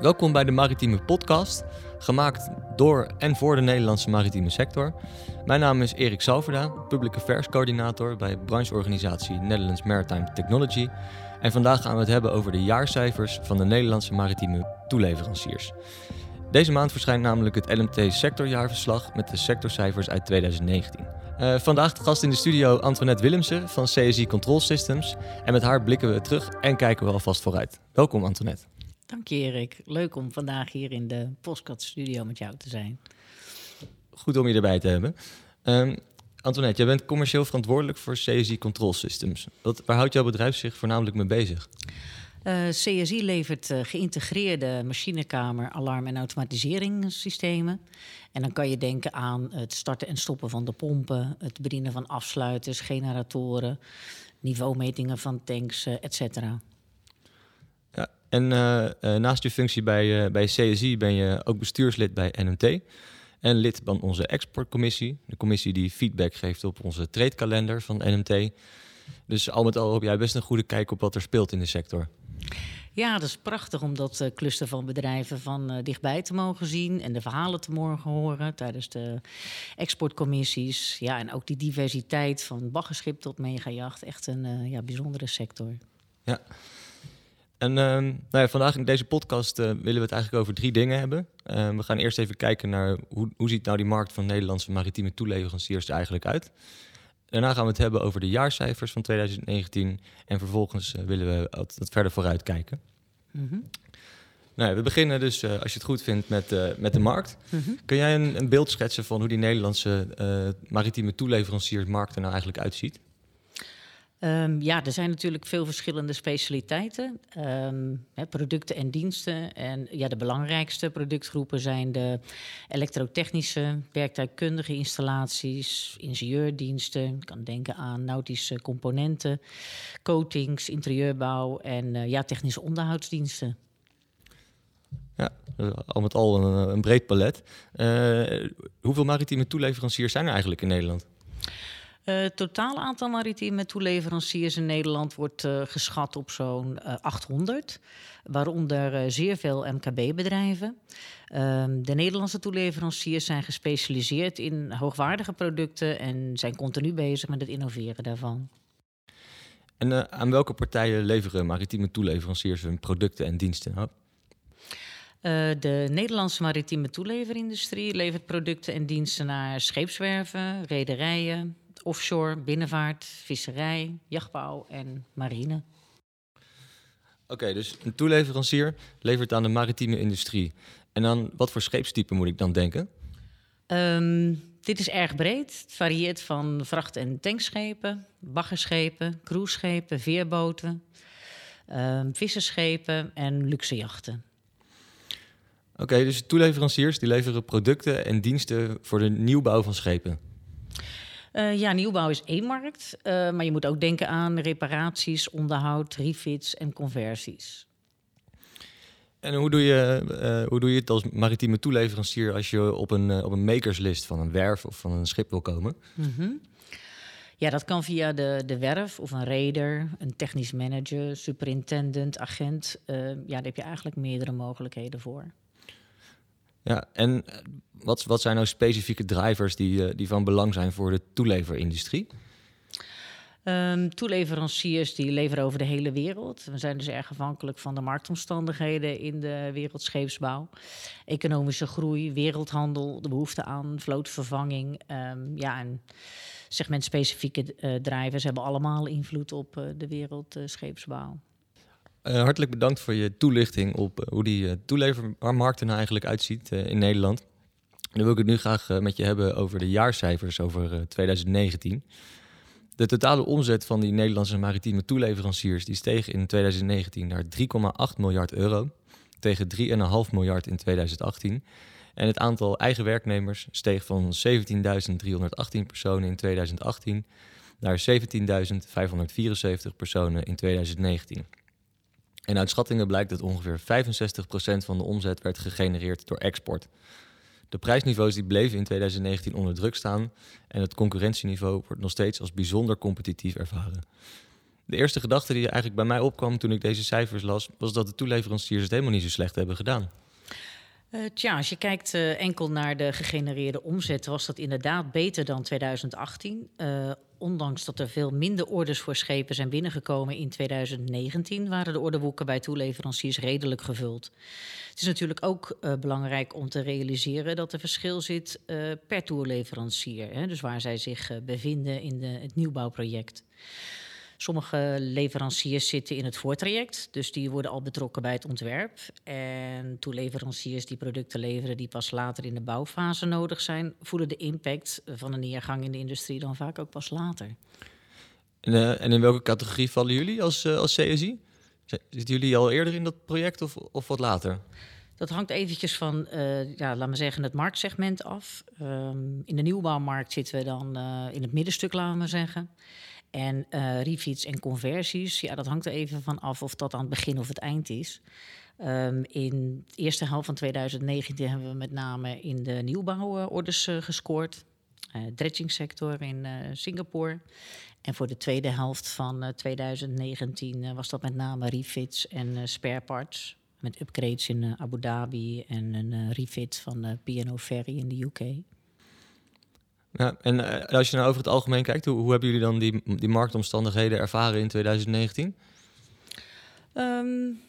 Welkom bij de Maritieme Podcast, gemaakt door en voor de Nederlandse maritieme sector. Mijn naam is Erik Sauverda, Public Affairs Coördinator bij brancheorganisatie Netherlands Maritime Technology. En vandaag gaan we het hebben over de jaarcijfers van de Nederlandse maritieme toeleveranciers. Deze maand verschijnt namelijk het LMT sectorjaarverslag met de sectorcijfers uit 2019. Uh, vandaag de gast in de studio Antoinette Willemsen van CSI Control Systems. En met haar blikken we terug en kijken we alvast vooruit. Welkom Antoinette. Dank je Erik. Leuk om vandaag hier in de Postcat Studio met jou te zijn. Goed om je erbij te hebben. Um, Antoinette, jij bent commercieel verantwoordelijk voor CSI Control Systems. Wat, waar houdt jouw bedrijf zich voornamelijk mee bezig? Uh, eh, CSI levert uh, geïntegreerde machinekamer, alarm- en automatiseringssystemen. En dan kan je denken aan het starten en stoppen van de pompen, het bedienen van afsluiters, generatoren, niveaumetingen van tanks, uh, et cetera. En naast je functie bij, bij CSI ben je ook bestuurslid bij NMT. En lid van onze exportcommissie. De commissie die feedback geeft op onze tradekalender van NMT. Dus al met al heb jij best een goede kijk op wat er speelt in de sector. Ja, dat is prachtig om dat uh, cluster van bedrijven van uh, dichtbij te mogen zien en de verhalen te mogen horen tijdens de exportcommissies. Ja, en ook die diversiteit van baggerschip tot megajacht, echt een uh, ja, bijzondere sector. Ja. En ehm, nou ja, vandaag in deze podcast willen we het eigenlijk over drie dingen hebben. Ehm, we gaan eerst even kijken naar hoe, hoe ziet nou die markt van Nederlandse maritieme toeleveranciers er eigenlijk uit. Daarna gaan we het hebben over de jaarcijfers van 2019. En vervolgens uh, willen we wat, verder vooruit kijken. Mm nou, we beginnen dus, uh, als je het goed vindt, met, uh, met de markt. Mm -hmm. Kun jij een, een, beeld schetsen van hoe die Nederlandse maritieme toeleveranciersmarkt er nou eigenlijk uitziet? Um, ja, er zijn natuurlijk veel verschillende specialiteiten, hè, producten en diensten. En ja, de belangrijkste productgroepen zijn de elektrotechnische, werktuigkundige installaties, ingenieurdiensten. Je kan denken aan nautische componenten, coatings, interieurbouw en uh, ja, technische onderhoudsdiensten. Ja, al met al een, een breed palet. Uh, hoeveel maritieme toeleveranciers zijn er eigenlijk in Nederland? Uh, het totaal aantal maritieme toeleveranciers in Nederland wordt uh, geschat op zo'n uh, eh, 800, waaronder zeer veel MKB-bedrijven. Ehm, de Nederlandse toeleveranciers zijn gespecialiseerd in hoogwaardige producten en zijn continu bezig met het innoveren daarvan. En aan welke partijen leveren maritieme toeleveranciers hun producten en diensten? Oh. de Nederlandse maritieme toeleverindustrie levert producten en diensten naar scheepswerven, rederijen, offshore, binnenvaart, visserij, jachtbouw en marine. Oké, dus een toeleverancier levert aan de maritieme industrie. En dan wat voor scheepstype moet ik dan denken? Um, dit is erg breed. Het varieert van vracht- en tankschepen, baggerschepen, cruiseschepen, veerboten, um, visserschepen en luxe jachten. Oké, dus toeleveranciers die leveren producten en diensten voor de nieuwbouw van schepen. Uh, ja, nieuwbouw is één markt. Uh, maar je moet ook denken aan reparaties, onderhoud, refits en conversies. En hoe doe, je, uh, hoe doe je het als maritieme toeleverancier als je op een, op een makerslist van een werf of van een schip wil komen? Mm -hmm. Ja, dat kan via de, de werf of een reder, een technisch manager, superintendent, agent. ja, daar heb je eigenlijk meerdere mogelijkheden voor. Ja, en eh, wat, wat zijn nou specifieke drivers die, eh, die van belang zijn voor de toeleverindustrie? Um, toeleveranciers die leveren over de hele wereld. We zijn dus erg afhankelijk van de marktomstandigheden in de wereldscheepsbouw. Economische groei, wereldhandel, de behoefte aan vlootvervanging. Um, ja, en segmentspecifieke uh, drivers hebben allemaal invloed op de wereldscheepsbouw. Uh, hartelijk bedankt voor je toelichting op uh, hoe die uh, toelevermarkt er nou eigenlijk uitziet in Nederland. Dan wil ik het nu graag met je hebben over de jaarcijfers over 2019. De totale omzet van die Nederlandse maritieme toeleveranciers die steeg in 2019 naar 3,8 miljard euro tegen 3,5 miljard in 2018. En het aantal eigen werknemers steeg van 17.318 personen in 2018 naar 17.574 personen in 2019. En uit schattingen blijkt dat ongeveer 65% van de omzet werd gegenereerd door export. De prijsniveaus die bleven in 2019 onder druk staan en het concurrentieniveau wordt nog steeds als bijzonder competitief ervaren. De eerste gedachte die eigenlijk bij mij opkwam toen ik deze cijfers las, was dat de toeleveranciers het helemaal niet zo slecht hebben gedaan. Uh, tja, als je kijkt uh, enkel naar de gegenereerde omzet, was dat inderdaad beter dan 2018. Uh, ondanks dat er veel minder orders voor schepen zijn binnengekomen in 2019, waren de orderboeken bij toeleveranciers redelijk gevuld. Het is natuurlijk ook belangrijk om te realiseren dat er verschil zit per toeleverancier. Hè, dus waar zij zich bevinden in de, het nieuwbouwproject. Sommige leveranciers zitten in het voortraject, dus die worden al betrokken bij het ontwerp. En toeleveranciers die producten leveren die pas later in de bouwfase nodig zijn, voelen de impact van een neergang in de industrie dan vaak ook pas later. En, uh, en in welke categorie vallen jullie als, uh, als CSI? Zitten jullie al eerder in dat project of, of wat later? Dat hangt eventjes van, uh, ja, laat maar zeggen, het marktsegment af. Um, in de nieuwbouwmarkt zitten we dan in het middenstuk, laten we zeggen. En uh, refeeds en conversies, ja, dat hangt er even van af of dat aan het begin of het eind is. Um, in de eerste helft van 2019 hebben we met name in de nieuwbouworders uh, gescoord. Uh, dredgingsector in Singapore. En voor de tweede helft van 2019 was dat met name refits en spare parts. Met upgrades in Abu Dhabi en een refit van P&O Ferry in de UK. Ja, en uh, als je nou over het algemeen kijkt, hoe, hoe hebben jullie dan die, die marktomstandigheden ervaren in 2019? Um,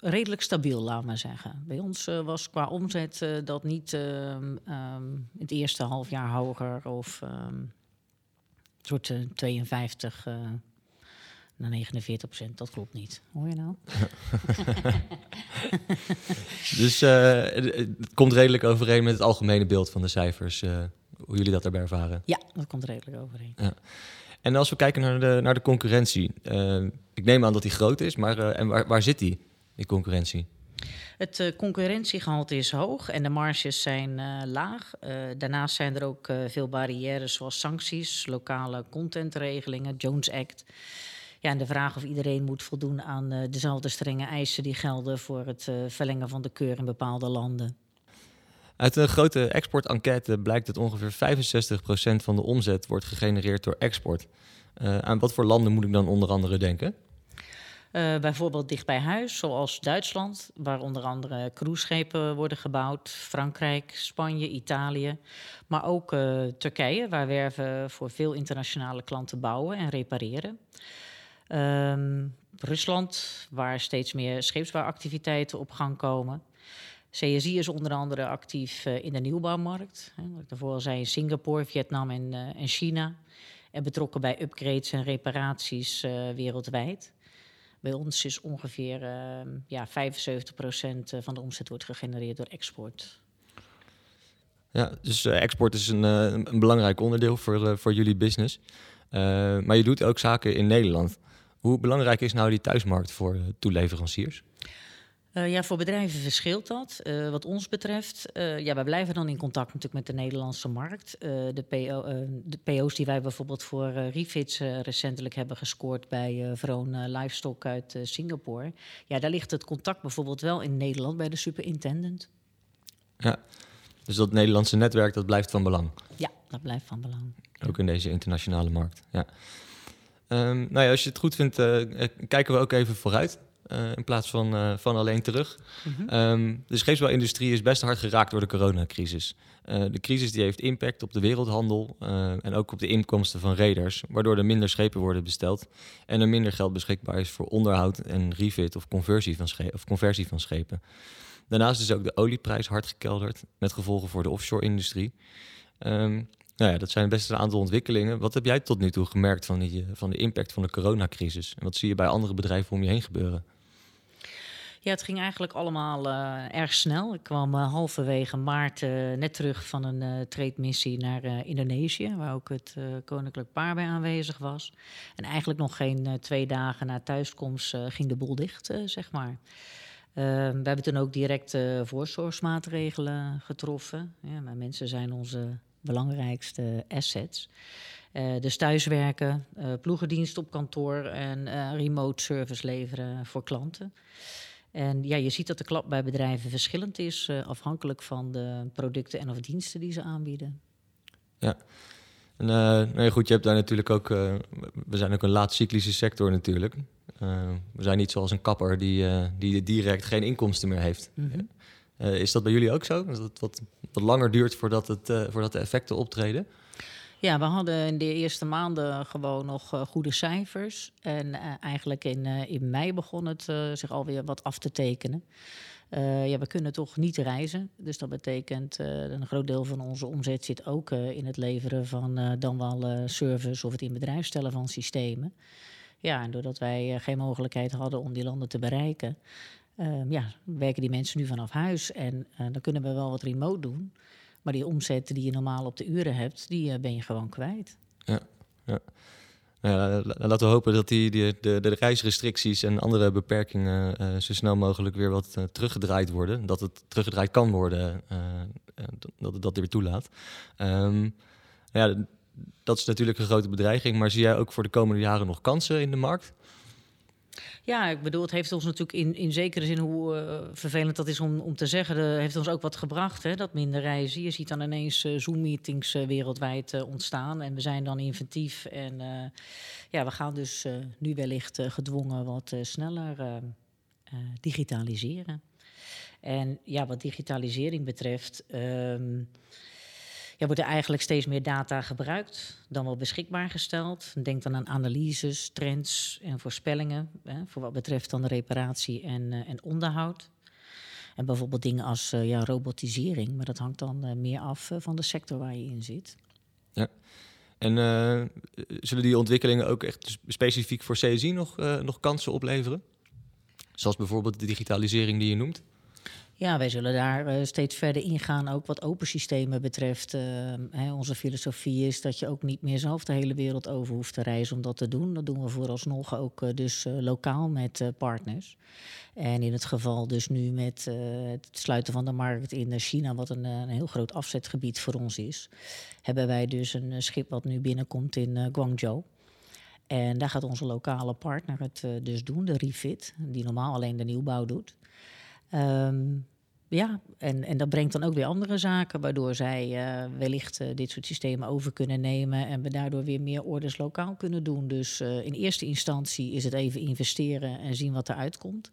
redelijk stabiel, laat maar zeggen. Bij ons uh, was qua omzet uh, dat niet um, het eerste half jaar hoger of een soort 52 naar 49 procent. Dat klopt niet. Hoor je nou? dus het komt redelijk overeen met het algemene beeld van de cijfers hoe jullie dat daarbij ervaren. Ja, dat komt redelijk overeen. Ja. En als we kijken naar de, naar de concurrentie, uh, ik neem aan dat die groot is, maar uh, en waar, waar zit die, die concurrentie? Het uh, concurrentiegehalte is hoog en de marges zijn laag. daarnaast zijn er ook veel barrières zoals sancties, lokale contentregelingen, Jones Act. Ja, en de vraag of iedereen moet voldoen aan dezelfde strenge eisen die gelden voor het verlengen van de keur in bepaalde landen. Uit een grote export-enquête blijkt dat ongeveer 65% van de omzet wordt gegenereerd door export. Uh, aan wat voor landen moet ik dan onder andere denken? Uh, bijvoorbeeld dicht bij huis, zoals Duitsland, waar onder andere cruiseschepen worden gebouwd, Frankrijk, Spanje, Italië, maar ook uh, Turkije, waar werven voor veel internationale klanten bouwen en repareren. Um, Rusland, waar steeds meer scheepsbouwactiviteiten op gang komen. CSI is onder andere actief uh, in de nieuwbouwmarkt. Hè, wat ik daarvoor al zei, in Singapore, Vietnam en, uh, en China. En betrokken bij upgrades en reparaties uh, wereldwijd. Bij ons is ongeveer ja, 75% van de omzet wordt gegenereerd door export. Ja, dus export is een, een belangrijk onderdeel voor, voor jullie business. maar je doet ook zaken in Nederland. Hoe belangrijk is nou die thuismarkt voor toeleveranciers? Uh, ja, voor bedrijven verschilt dat. Uh, wat ons betreft, uh, ja, wij blijven dan in contact natuurlijk met de Nederlandse markt. de, PO, de PO's die wij bijvoorbeeld voor refits recentelijk hebben gescoord bij Vroon Livestock uit Singapore. Ja, daar ligt het contact bijvoorbeeld wel in Nederland bij de superintendent. Ja, dus dat Nederlandse netwerk dat blijft van belang. Ja, dat blijft van belang. Ook in deze internationale markt. Ja. Um, nou ja, als je het goed vindt, kijken we ook even vooruit. Uh, in plaats van, uh, van alleen terug. Mm -hmm. um, de scheepsbouwindustrie is best hard geraakt door de coronacrisis. Uh, de crisis die heeft impact op de wereldhandel en ook op de inkomsten van reders, waardoor er minder schepen worden besteld en er minder geld beschikbaar is voor onderhoud en refit of conversie van, schepen, of conversie van schepen. Daarnaast is ook de olieprijs hard gekelderd, met gevolgen voor de offshore-industrie. Um, nou ja, dat zijn best een aantal ontwikkelingen. Wat heb jij tot nu toe gemerkt van, die, van de impact van de coronacrisis? En wat zie je bij andere bedrijven om je heen gebeuren? Ja, het ging eigenlijk allemaal uh, erg snel. Ik kwam uh, halverwege maart uh, net terug van een uh, trade-missie naar Indonesië, waar ook het koninklijk paar bij aanwezig was. En eigenlijk nog geen twee dagen na thuiskomst ging de boel dicht, zeg maar. we hebben toen ook direct voorzorgsmaatregelen getroffen. Ja, maar mensen zijn onze belangrijkste assets. dus thuiswerken, ploegendienst op kantoor en remote service leveren voor klanten. En ja, je ziet dat de klap bij bedrijven verschillend is, uh, afhankelijk van de producten en of diensten die ze aanbieden. Ja, En, nou ja, goed, je hebt daar natuurlijk ook... we zijn ook een laatcyclische sector natuurlijk. we zijn niet zoals een kapper die, die direct geen inkomsten meer heeft. Mhm. is dat bij jullie ook zo? Dat het wat, wat langer duurt voordat, het, voordat de effecten optreden? Ja, we hadden in de eerste maanden gewoon nog uh, goede cijfers. En uh, eigenlijk in, uh, in mei begon het zich alweer wat af te tekenen. ja, we kunnen toch niet reizen. Dus dat betekent een groot deel van onze omzet zit ook in het leveren van dan wel service of het in bedrijf stellen van systemen. Ja, en doordat wij geen mogelijkheid hadden om die landen te bereiken, ja, werken die mensen nu vanaf huis. En dan kunnen we wel wat remote doen. Maar die omzet die je normaal op de uren hebt, die uh, ben je gewoon kwijt. Ja, ja. Nou laten we hopen dat die, de, de, reisrestricties en andere beperkingen uh, zo snel mogelijk weer wat uh, teruggedraaid worden. Dat het teruggedraaid kan worden, dat het dat weer toelaat. Um, ja, dat is natuurlijk een grote bedreiging. Maar zie jij ook voor de komende jaren nog kansen in de markt? Ja, ik bedoel, het heeft ons natuurlijk in, in zekere zin, hoe uh, vervelend dat is om, om te zeggen, de, heeft ons ook wat gebracht, hè, dat minder reizen. Je ziet dan ineens uh, Zoom-meetings wereldwijd ontstaan en we zijn dan inventief. En ja, we gaan dus nu wellicht gedwongen wat sneller digitaliseren. En ja, wat digitalisering betreft. Um, wordt er eigenlijk steeds meer data gebruikt, dan wel beschikbaar gesteld. Denk dan aan analyses, trends en voorspellingen hè, voor wat betreft dan de reparatie en, uh, en onderhoud. En bijvoorbeeld dingen als uh, ja, robotisering, maar dat hangt dan uh, meer af van de sector waar je in zit. Ja. En zullen die ontwikkelingen ook echt specifiek voor CSI nog, nog kansen opleveren? Zoals bijvoorbeeld de digitalisering die je noemt? Ja, wij zullen daar uh, steeds verder ingaan, ook wat open systemen betreft. Uh, hè, onze filosofie is dat je ook niet meer zelf de hele wereld over hoeft te reizen om dat te doen. Dat doen we vooralsnog ook uh, dus lokaal met partners. En in het geval dus nu met het sluiten van de markt in China, wat een, een, heel groot afzetgebied voor ons is, hebben wij dus een schip wat nu binnenkomt in Guangzhou. En daar gaat onze lokale partner het dus doen, de Refit, die normaal alleen de nieuwbouw doet. Um, ja, en, en dat brengt dan ook weer andere zaken, waardoor zij uh, wellicht uh, dit soort systemen over kunnen nemen en we daardoor weer meer orders lokaal kunnen doen. Dus uh, in eerste instantie is het even investeren en zien wat eruit komt.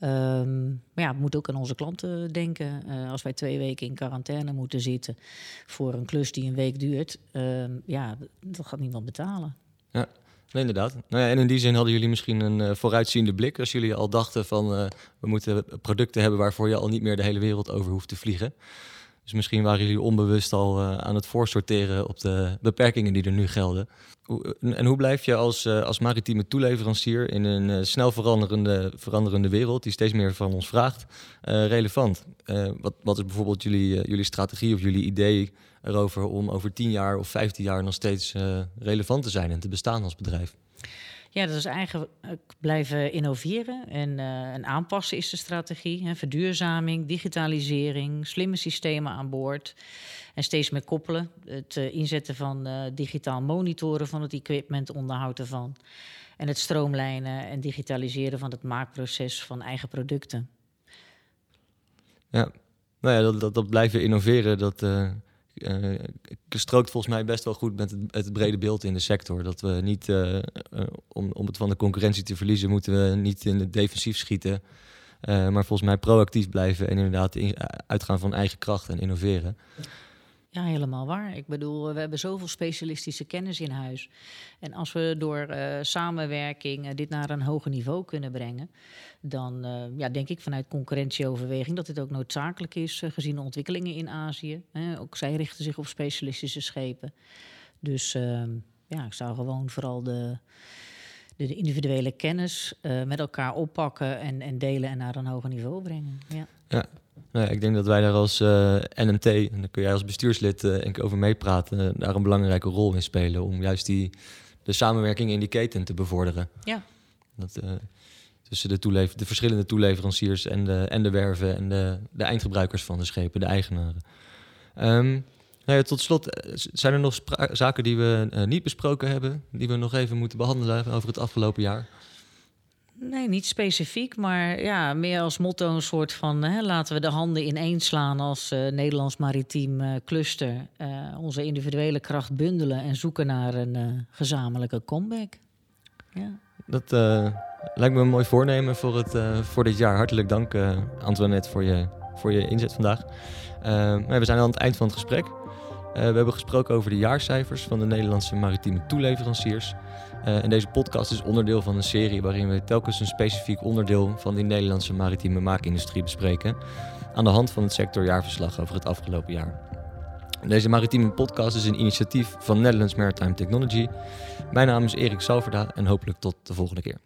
Um, maar ja, we moeten ook aan onze klanten denken. als wij twee weken in quarantaine moeten zitten voor een klus die een week duurt, um, ja, dat gaat niemand betalen. Ja, Inderdaad. Nou ja, en in die zin hadden jullie misschien een uh, vooruitziende blik als jullie al dachten van uh, we moeten producten hebben waarvoor je al niet meer de hele wereld over hoeft te vliegen. Dus misschien waren jullie onbewust al uh, aan het voorsorteren op de beperkingen die er nu gelden. En hoe blijf je als, als maritieme toeleverancier in een snel veranderende, veranderende wereld die steeds meer van ons vraagt, relevant? wat, wat is bijvoorbeeld jullie, jullie strategie of jullie idee erover om over 10 jaar of 15 jaar nog steeds relevant te zijn en te bestaan als bedrijf? Ja, dat is eigenlijk blijven innoveren en, uh, en aanpassen is de strategie. Hè. Verduurzaming, digitalisering, slimme systemen aan boord en steeds meer koppelen. Het uh, inzetten van digitaal monitoren van het equipment, onderhoud ervan. En het stroomlijnen en digitaliseren van het maakproces van eigen producten. Ja, nou ja, dat, dat, dat blijven innoveren, dat, uh, strookt volgens mij best wel goed met het, het, brede beeld in de sector. Dat we niet, uh, om, om het van de concurrentie te verliezen, moeten we niet in het defensief schieten. maar volgens mij proactief blijven en inderdaad uitgaan van eigen kracht en innoveren. Ja, helemaal waar. Ik bedoel, we hebben zoveel specialistische kennis in huis. En als we door uh, samenwerking dit naar een hoger niveau kunnen brengen, dan uh, ja, denk ik vanuit concurrentieoverweging dat dit ook noodzakelijk is gezien de ontwikkelingen in Azië. Ook zij richten zich op specialistische schepen. Dus ehm, ja, ik zou gewoon vooral de, de, de individuele kennis met elkaar oppakken en, en delen en naar een hoger niveau brengen. Ja. Ja. Nou, ik denk dat wij daar als uh, eh, NMT, en daar kun jij als bestuurslid uh, over meepraten, daar een belangrijke rol in spelen om juist die, de samenwerking in die keten te bevorderen. Ja. Dat, uh, tussen de, toelever de verschillende toeleveranciers en de, en de werven en de, de eindgebruikers van de schepen, de eigenaren. Um, nou ja, tot slot, zijn er nog zaken die we niet besproken hebben, die we nog even moeten behandelen over het afgelopen jaar? Nee, niet specifiek, maar ja, meer als motto een soort van... Hè, laten we de handen ineenslaan als uh, Nederlands maritiem uh, cluster. Uh, onze individuele kracht bundelen en zoeken naar een gezamenlijke comeback. Ja. Dat lijkt me een mooi voornemen voor, het, voor dit jaar. Hartelijk dank, Antoinette, voor je, voor je inzet vandaag. we zijn aan het eind van het gesprek. We hebben gesproken over de jaarcijfers van de Nederlandse maritieme toeleveranciers... Uh, en deze podcast is onderdeel van een serie waarin we telkens een specifiek onderdeel van de Nederlandse maritieme maakindustrie bespreken. Aan de hand van het sectorjaarverslag over het afgelopen jaar. Deze maritieme podcast is een initiatief van Netherlands Maritime Technology. Mijn naam is Erik Salverda en hopelijk tot de volgende keer.